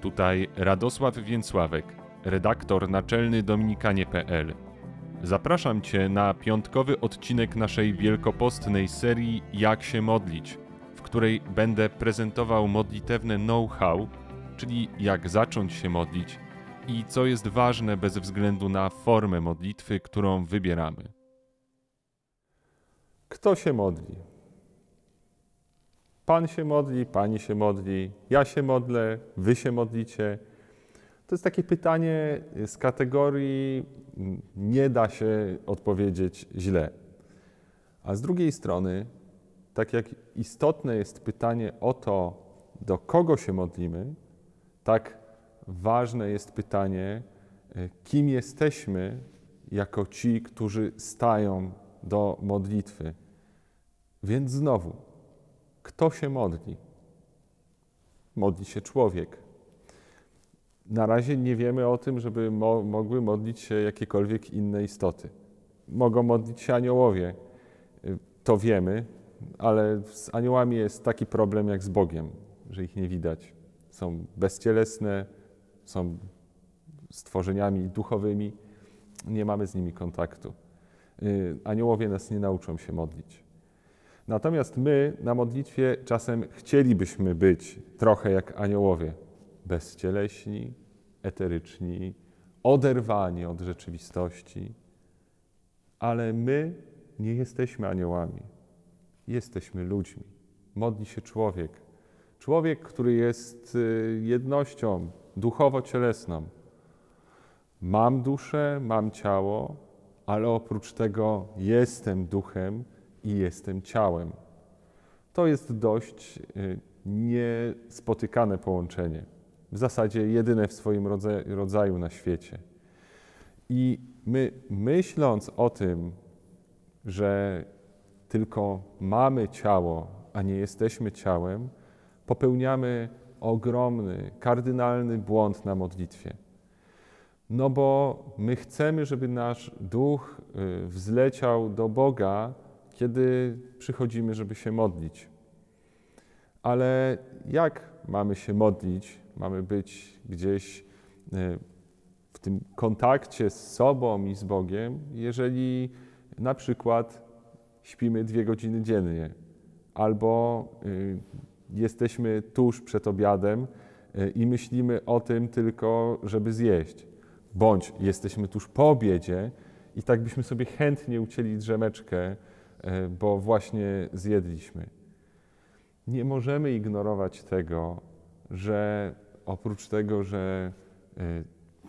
Tutaj Radosław Więcławek, redaktor naczelny Dominikanie.pl. Zapraszam Cię na piątkowy odcinek naszej wielkopostnej serii Jak się modlić, w której będę prezentował modlitewne know-how, czyli jak zacząć się modlić i co jest ważne bez względu na formę modlitwy, którą wybieramy. Kto się modli? Pan się modli, pani się modli, ja się modlę, wy się modlicie. To jest takie pytanie z kategorii nie da się odpowiedzieć źle. A z drugiej strony, tak jak istotne jest pytanie o to, do kogo się modlimy, tak ważne jest pytanie, kim jesteśmy jako ci, którzy stają do modlitwy. Więc znowu, kto się modli? Modli się człowiek. Na razie nie wiemy o tym, żeby mo mogły modlić się jakiekolwiek inne istoty. Mogą modlić się aniołowie, to wiemy, ale z aniołami jest taki problem jak z Bogiem, że ich nie widać. Są bezcielesne, są stworzeniami duchowymi, nie mamy z nimi kontaktu. Aniołowie nas nie nauczą się modlić. Natomiast my na modlitwie czasem chcielibyśmy być trochę jak aniołowie, bezcieleśni, eteryczni, oderwani od rzeczywistości, ale my nie jesteśmy aniołami, jesteśmy ludźmi. Modli się człowiek. Człowiek, który jest y, jednością duchowo-cielesną. Mam duszę, mam ciało, ale oprócz tego jestem duchem i jestem ciałem. To jest dość y, niespotykane połączenie, w zasadzie jedyne w swoim rodzaju na świecie. I my, myśląc o tym, że tylko mamy ciało, a nie jesteśmy ciałem, popełniamy ogromny, kardynalny błąd na modlitwie. No bo my chcemy, żeby nasz duch y, wzleciał do Boga, kiedy przychodzimy, żeby się modlić. Ale jak mamy się modlić? Mamy być gdzieś e, w tym kontakcie z sobą i z Bogiem, jeżeli na przykład śpimy dwie godziny dziennie, albo e, jesteśmy tuż przed obiadem e, i myślimy o tym tylko, żeby zjeść, bądź jesteśmy tuż po obiedzie i tak byśmy sobie chętnie ucięli drzemeczkę bo właśnie zjedliśmy. Nie możemy ignorować tego, że oprócz tego, że e,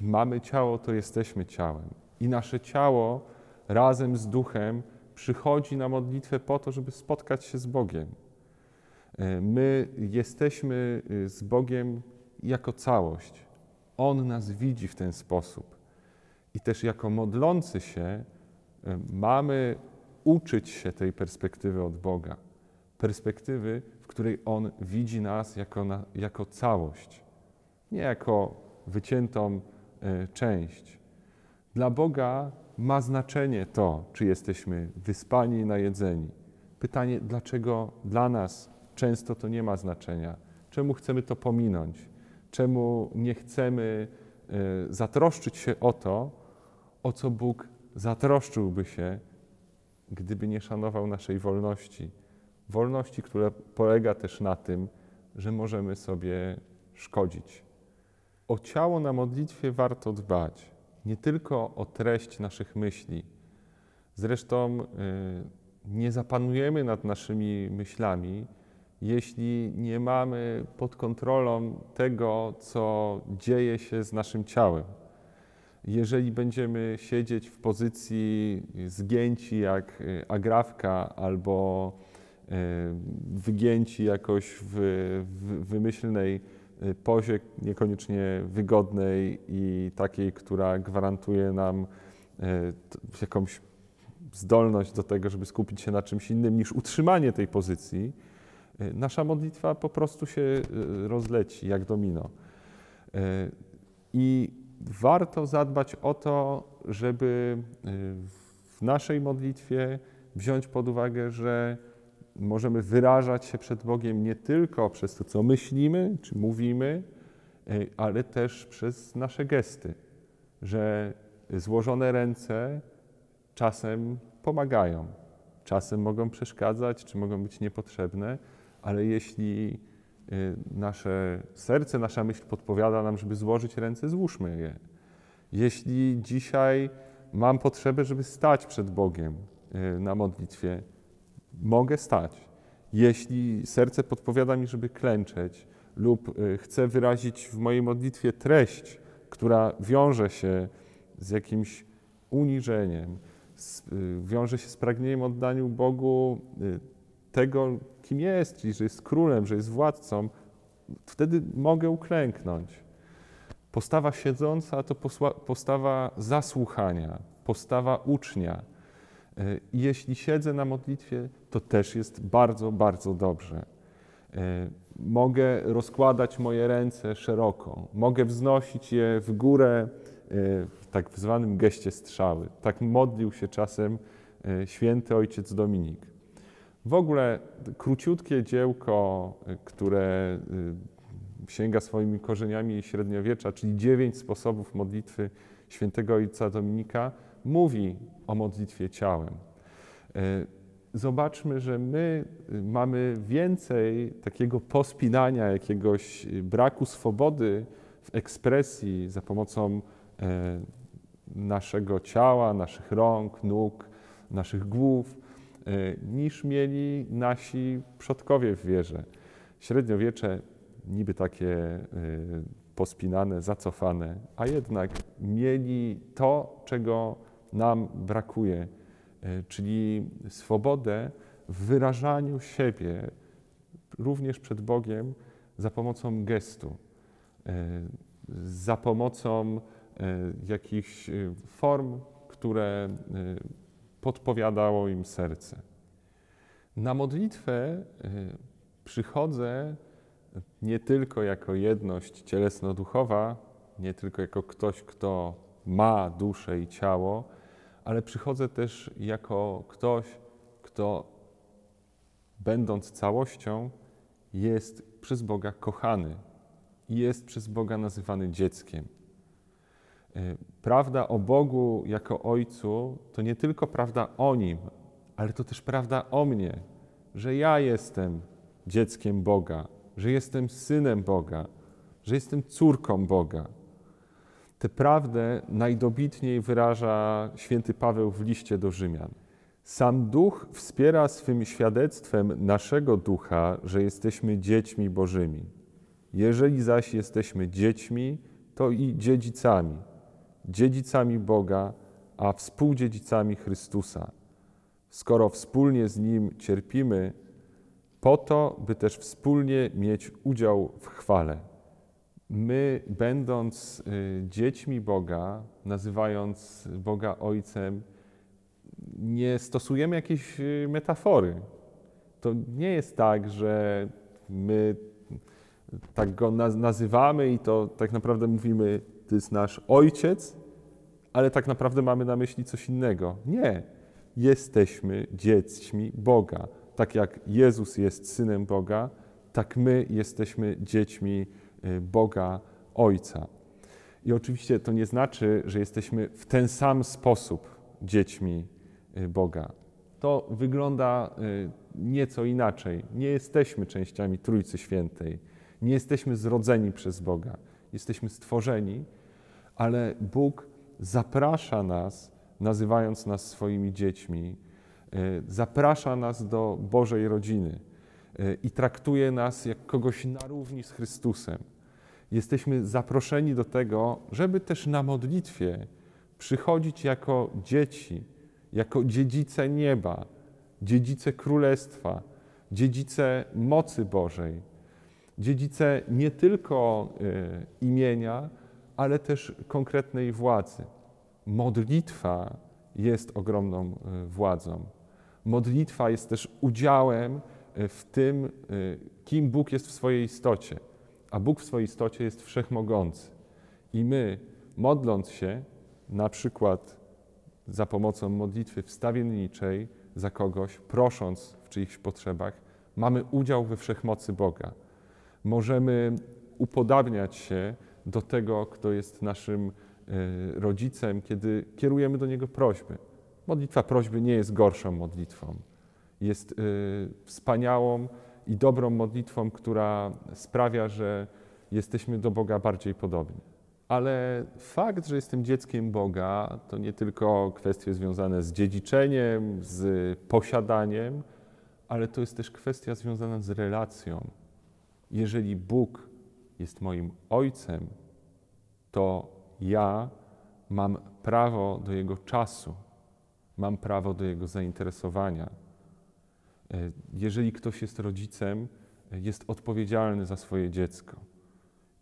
mamy ciało, to jesteśmy ciałem. I nasze ciało razem z duchem przychodzi na modlitwę po to, żeby spotkać się z Bogiem. E, my jesteśmy z Bogiem jako całość. On nas widzi w ten sposób. I też jako modlący się mamy uczyć się tej perspektywy od Boga. Perspektywy, w której On widzi nas jako, na, jako całość, nie jako wyciętą e, część. Dla Boga ma znaczenie to, czy jesteśmy wyspani i najedzeni. Pytanie, dlaczego dla nas często to nie ma znaczenia? Czemu chcemy to pominąć? Czemu nie chcemy e, zatroszczyć się o to, o co Bóg zatroszczyłby się, gdyby nie szanował naszej wolności. Wolności, która polega też na tym, że możemy sobie szkodzić. O ciało na modlitwie warto dbać, nie tylko o treść naszych myśli. Zresztą y, nie zapanujemy nad naszymi myślami, jeśli nie mamy pod kontrolą tego, co dzieje się z naszym ciałem jeżeli będziemy siedzieć w pozycji zgięci jak y, agrawka albo y, wygięci jakoś w, w wymyślnej y, pozie, niekoniecznie wygodnej i takiej, która gwarantuje nam jakąś zdolność do tego, żeby skupić się na czymś innym niż utrzymanie tej pozycji, nasza modlitwa po prostu się rozleci jak domino. I warto zadbać o to, żeby y, w naszej modlitwie wziąć pod uwagę, że możemy wyrażać się przed Bogiem nie tylko przez to, co myślimy czy mówimy, ale też przez nasze gesty, że złożone ręce czasem pomagają, czasem mogą przeszkadzać, czy mogą być niepotrzebne, ale jeśli nasze serce, nasza myśl podpowiada nam, żeby złożyć ręce, złóżmy je. Jeśli dzisiaj mam potrzebę, żeby stać przed Bogiem na modlitwie, mogę stać. Jeśli serce podpowiada mi, żeby klęczeć, lub chcę wyrazić w mojej modlitwie treść, która wiąże się z jakimś uniżeniem, z, wiąże się z pragnieniem oddaniu Bogu tego, kim jest, czyli że jest królem, że jest władcą, wtedy mogę uklęknąć. Postawa siedząca to postawa zasłuchania, postawa ucznia. I jeśli siedzę na modlitwie, to też jest bardzo, bardzo dobrze. Mogę rozkładać moje ręce szeroko, mogę wznosić je w górę w tak zwanym geście strzały. Tak modlił się czasem święty ojciec Dominik. W ogóle króciutkie dziełko, które sięga swoimi korzeniami średniowiecza, czyli dziewięć sposobów modlitwy świętego ojca Dominika, mówi o modlitwie ciałem. Zobaczmy, że my mamy więcej takiego pospinania, jakiegoś braku swobody w ekspresji za pomocą naszego ciała, naszych rąk, nóg, naszych głów, niż mieli nasi przodkowie w wierze. Średniowiecze niby takie pospinane, zacofane, a jednak mieli to, czego nam brakuje, czyli swobodę w wyrażaniu siebie również przed Bogiem za pomocą gestu, za pomocą jakichś form, które podpowiadało im serce. Na modlitwę przychodzę nie tylko jako jedność cielesno-duchowa, nie tylko jako ktoś, kto ma duszę i ciało, ale przychodzę też jako ktoś, kto będąc całością, jest przez Boga kochany i jest przez Boga nazywany dzieckiem. Prawda o Bogu jako Ojcu to nie tylko prawda o Nim, ale to też prawda o mnie, że ja jestem dzieckiem Boga, że jestem synem Boga, że jestem córką Boga. Tę prawdę najdobitniej wyraża święty Paweł w liście do Rzymian. Sam Duch wspiera swym świadectwem naszego ducha, że jesteśmy dziećmi Bożymi. Jeżeli zaś jesteśmy dziećmi, to i dziedzicami, dziedzicami Boga, a współdziedzicami Chrystusa. Skoro wspólnie z Nim cierpimy, po to, by też wspólnie mieć udział w chwale. My, będąc y, dziećmi Boga, nazywając Boga Ojcem, nie stosujemy jakiejś y, metafory. To nie jest tak, że my tak go nazywamy i to tak naprawdę mówimy, to jest nasz ojciec, ale tak naprawdę mamy na myśli coś innego. Nie. Jesteśmy dziećmi Boga. Tak jak Jezus jest synem Boga, tak my jesteśmy dziećmi y, Boga Ojca. I oczywiście to nie znaczy, że jesteśmy w ten sam sposób dziećmi y, Boga. To wygląda y, nieco inaczej. Nie jesteśmy częściami Trójcy Świętej. Nie jesteśmy zrodzeni przez Boga. Jesteśmy stworzeni, ale Bóg zaprasza nas, nazywając nas swoimi dziećmi, e, zaprasza nas do Bożej rodziny e, i traktuje nas jak kogoś na równi z Chrystusem. Jesteśmy zaproszeni do tego, żeby też na modlitwie przychodzić jako dzieci, jako dziedzice nieba, dziedzice królestwa, dziedzice mocy Bożej, dziedzice nie tylko e, imienia, ale też konkretnej władzy. Modlitwa jest ogromną e, władzą. Modlitwa jest też udziałem e, w tym, e, kim Bóg jest w swojej istocie. A Bóg w swojej istocie jest wszechmogący. I my, modląc się, na przykład za pomocą modlitwy wstawienniczej za kogoś, prosząc w czyichś potrzebach, mamy udział we wszechmocy Boga. Możemy upodabniać się do tego, kto jest naszym rodzicem, kiedy kierujemy do niego prośby. Modlitwa prośby nie jest gorszą modlitwą. Jest wspaniałą i dobrą modlitwą, która sprawia, że jesteśmy do Boga bardziej podobni. Ale fakt, że jestem dzieckiem Boga, to nie tylko kwestie związane z dziedziczeniem, z posiadaniem, ale to jest też kwestia związana z relacją. Jeżeli Bóg jest moim ojcem, to ja mam prawo do Jego czasu, mam prawo do Jego zainteresowania. E, jeżeli ktoś jest rodzicem, jest odpowiedzialny za swoje dziecko.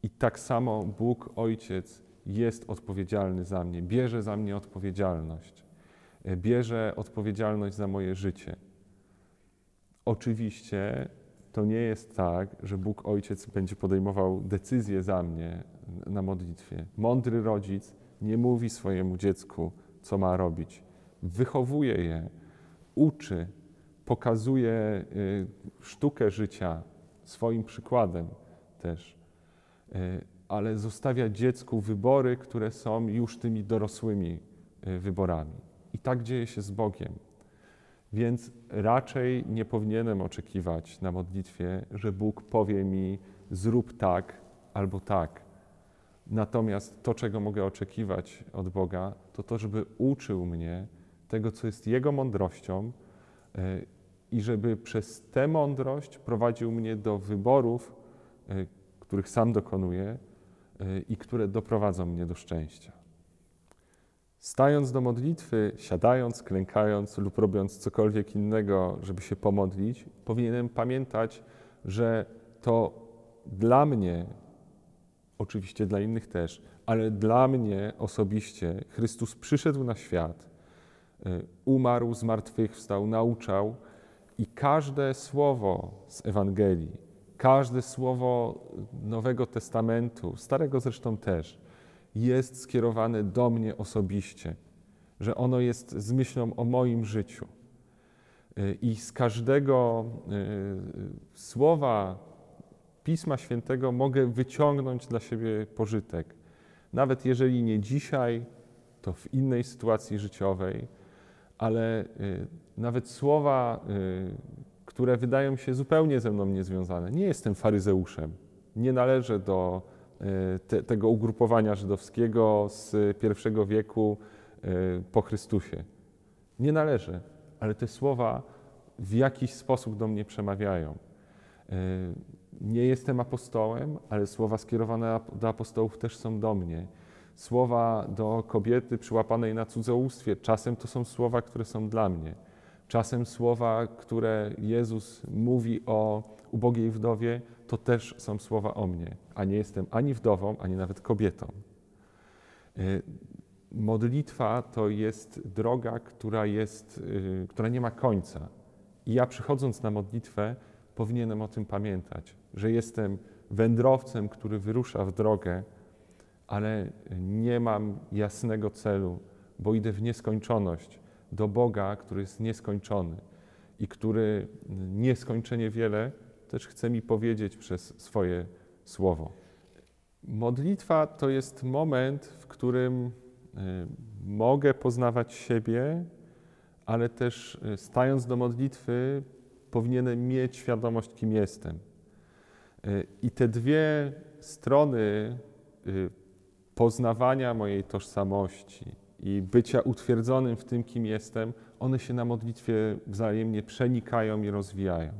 I tak samo Bóg, Ojciec, jest odpowiedzialny za mnie, bierze za mnie odpowiedzialność, e, bierze odpowiedzialność za moje życie. Oczywiście to nie jest tak, że Bóg Ojciec będzie podejmował decyzje za mnie na modlitwie. Mądry rodzic nie mówi swojemu dziecku, co ma robić. Wychowuje je, uczy, pokazuje y, sztukę życia swoim przykładem też. E, ale zostawia dziecku wybory, które są już tymi dorosłymi e, wyborami. I tak dzieje się z Bogiem. Więc raczej nie powinienem oczekiwać na modlitwie, że Bóg powie mi: zrób tak albo tak. Natomiast to, czego mogę oczekiwać od Boga, to to, żeby uczył mnie tego, co jest Jego mądrością e, i żeby przez tę mądrość prowadził mnie do wyborów, których sam dokonuję y, i które doprowadzą mnie do szczęścia. Stając do modlitwy, siadając, klękając lub robiąc cokolwiek innego, żeby się pomodlić, powinienem pamiętać, że to dla mnie, oczywiście dla innych też, ale dla mnie osobiście Chrystus przyszedł na świat, y, umarł, zmartwychwstał, nauczał i każde słowo z Ewangelii, Każde słowo Nowego Testamentu, Starego zresztą też, jest skierowane do mnie osobiście, że ono jest z myślą o moim życiu. Y, I z każdego y, słowa Pisma Świętego mogę wyciągnąć dla siebie pożytek. Nawet jeżeli nie dzisiaj, to w innej sytuacji życiowej, ale y, nawet słowa, które wydają się zupełnie ze mną niezwiązane. Nie jestem faryzeuszem, nie należę do te, tego ugrupowania żydowskiego z pierwszego wieku e, po Chrystusie. Nie należę, ale te słowa w jakiś sposób do mnie przemawiają. E, nie jestem apostołem, ale słowa skierowane do apostołów też są do mnie. Słowa do kobiety przyłapanej na cudzołóstwie, czasem to są słowa, które są dla mnie. Czasem słowa, które Jezus mówi o ubogiej wdowie, to też są słowa o mnie, a nie jestem ani wdową, ani nawet kobietą. Y, modlitwa to jest droga, która, jest, y, która nie ma końca. I ja przychodząc na modlitwę, powinienem o tym pamiętać, że jestem wędrowcem, który wyrusza w drogę, ale nie mam jasnego celu, bo idę w nieskończoność do Boga, który jest nieskończony i który nieskończenie wiele też chce mi powiedzieć przez swoje słowo. Modlitwa to jest moment, w którym y, mogę poznawać siebie, ale też y, stając do modlitwy, powinienem mieć świadomość, kim jestem. Y, I te dwie strony poznawania mojej tożsamości, i bycia utwierdzonym w tym, kim jestem, one się na modlitwie wzajemnie przenikają i rozwijają.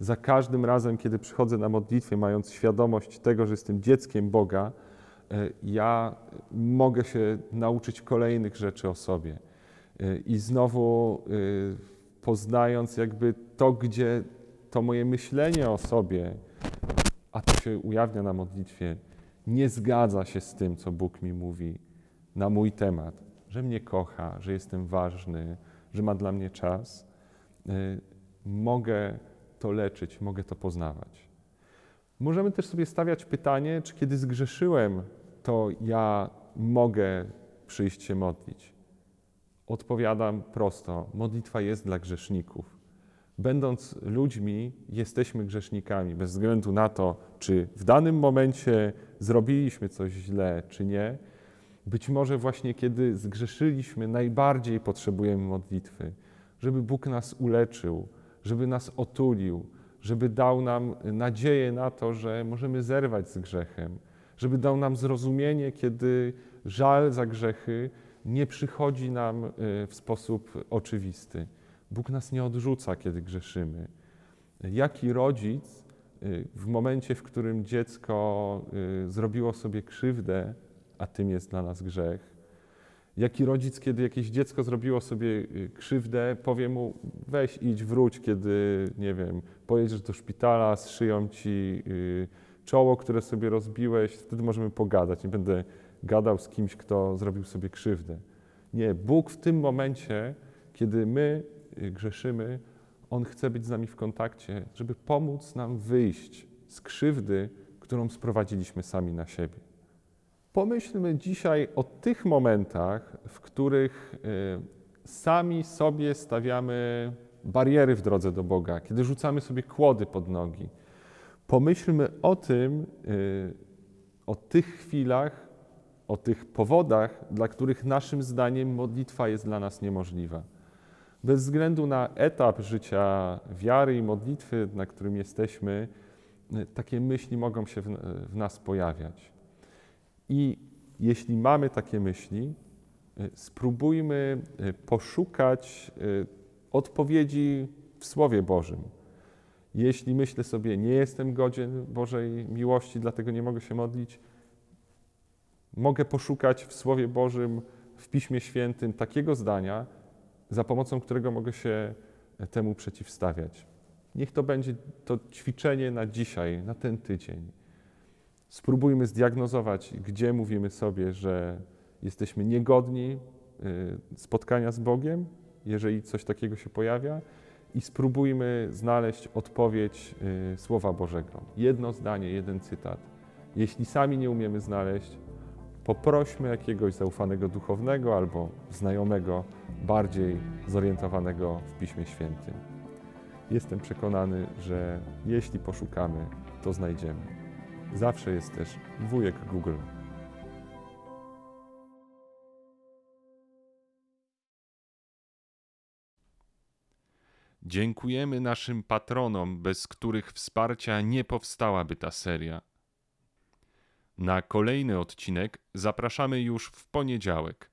Za każdym razem, kiedy przychodzę na modlitwę, mając świadomość tego, że jestem dzieckiem Boga, e, ja mogę się nauczyć kolejnych rzeczy o sobie. E, I znowu e, poznając jakby to, gdzie to moje myślenie o sobie, a to się ujawnia na modlitwie, nie zgadza się z tym, co Bóg mi mówi na mój temat, że mnie kocha, że jestem ważny, że ma dla mnie czas, y, mogę to leczyć, mogę to poznawać. Możemy też sobie stawiać pytanie, czy kiedy zgrzeszyłem, to ja mogę przyjść się modlić. Odpowiadam prosto: modlitwa jest dla grzeszników. Będąc ludźmi, jesteśmy grzesznikami, bez względu na to, czy w danym momencie zrobiliśmy coś źle, czy nie. Być może właśnie kiedy zgrzeszyliśmy, najbardziej potrzebujemy modlitwy, żeby Bóg nas uleczył, żeby nas otulił, żeby dał nam nadzieję na to, że możemy zerwać z grzechem, żeby dał nam zrozumienie, kiedy żal za grzechy nie przychodzi nam y, w sposób oczywisty. Bóg nas nie odrzuca, kiedy grzeszymy. Jaki rodzic y, w momencie, w którym dziecko y, zrobiło sobie krzywdę, a tym jest dla nas grzech, Jaki rodzic, kiedy jakieś dziecko zrobiło sobie y, krzywdę, powie mu: weź, idź, wróć, kiedy, nie wiem, pojedziesz do szpitala, zszyją ci czoło, które sobie rozbiłeś, wtedy możemy pogadać. Nie będę gadał z kimś, kto zrobił sobie krzywdę. Nie, Bóg w tym momencie, kiedy my y, grzeszymy, On chce być z nami w kontakcie, żeby pomóc nam wyjść z krzywdy, którą sprowadziliśmy sami na siebie. Pomyślmy dzisiaj o tych momentach, w których y, sami sobie stawiamy bariery w drodze do Boga, kiedy rzucamy sobie kłody pod nogi. Pomyślmy o tym, y, o tych chwilach, o tych powodach, dla których naszym zdaniem modlitwa jest dla nas niemożliwa. Bez względu na etap życia wiary i modlitwy, na którym jesteśmy, takie myśli mogą się w nas pojawiać. I jeśli mamy takie myśli, spróbujmy poszukać odpowiedzi w Słowie Bożym. Jeśli myślę sobie, nie jestem godzien Bożej miłości, dlatego nie mogę się modlić, mogę poszukać w Słowie Bożym, w Piśmie Świętym takiego zdania, za pomocą którego mogę się temu przeciwstawiać. Niech to będzie to ćwiczenie na dzisiaj, na ten tydzień. Spróbujmy zdiagnozować, gdzie mówimy sobie, że jesteśmy niegodni y, spotkania z Bogiem, jeżeli coś takiego się pojawia, i spróbujmy znaleźć odpowiedź y, Słowa Bożego. Jedno zdanie, jeden cytat. Jeśli sami nie umiemy znaleźć, poprośmy jakiegoś zaufanego duchownego albo znajomego, bardziej zorientowanego w Piśmie Świętym. Jestem przekonany, że jeśli poszukamy, to znajdziemy. Zawsze jest też wujek Google. Dziękujemy naszym patronom, bez których wsparcia nie powstałaby ta seria. Na kolejny odcinek zapraszamy już w poniedziałek.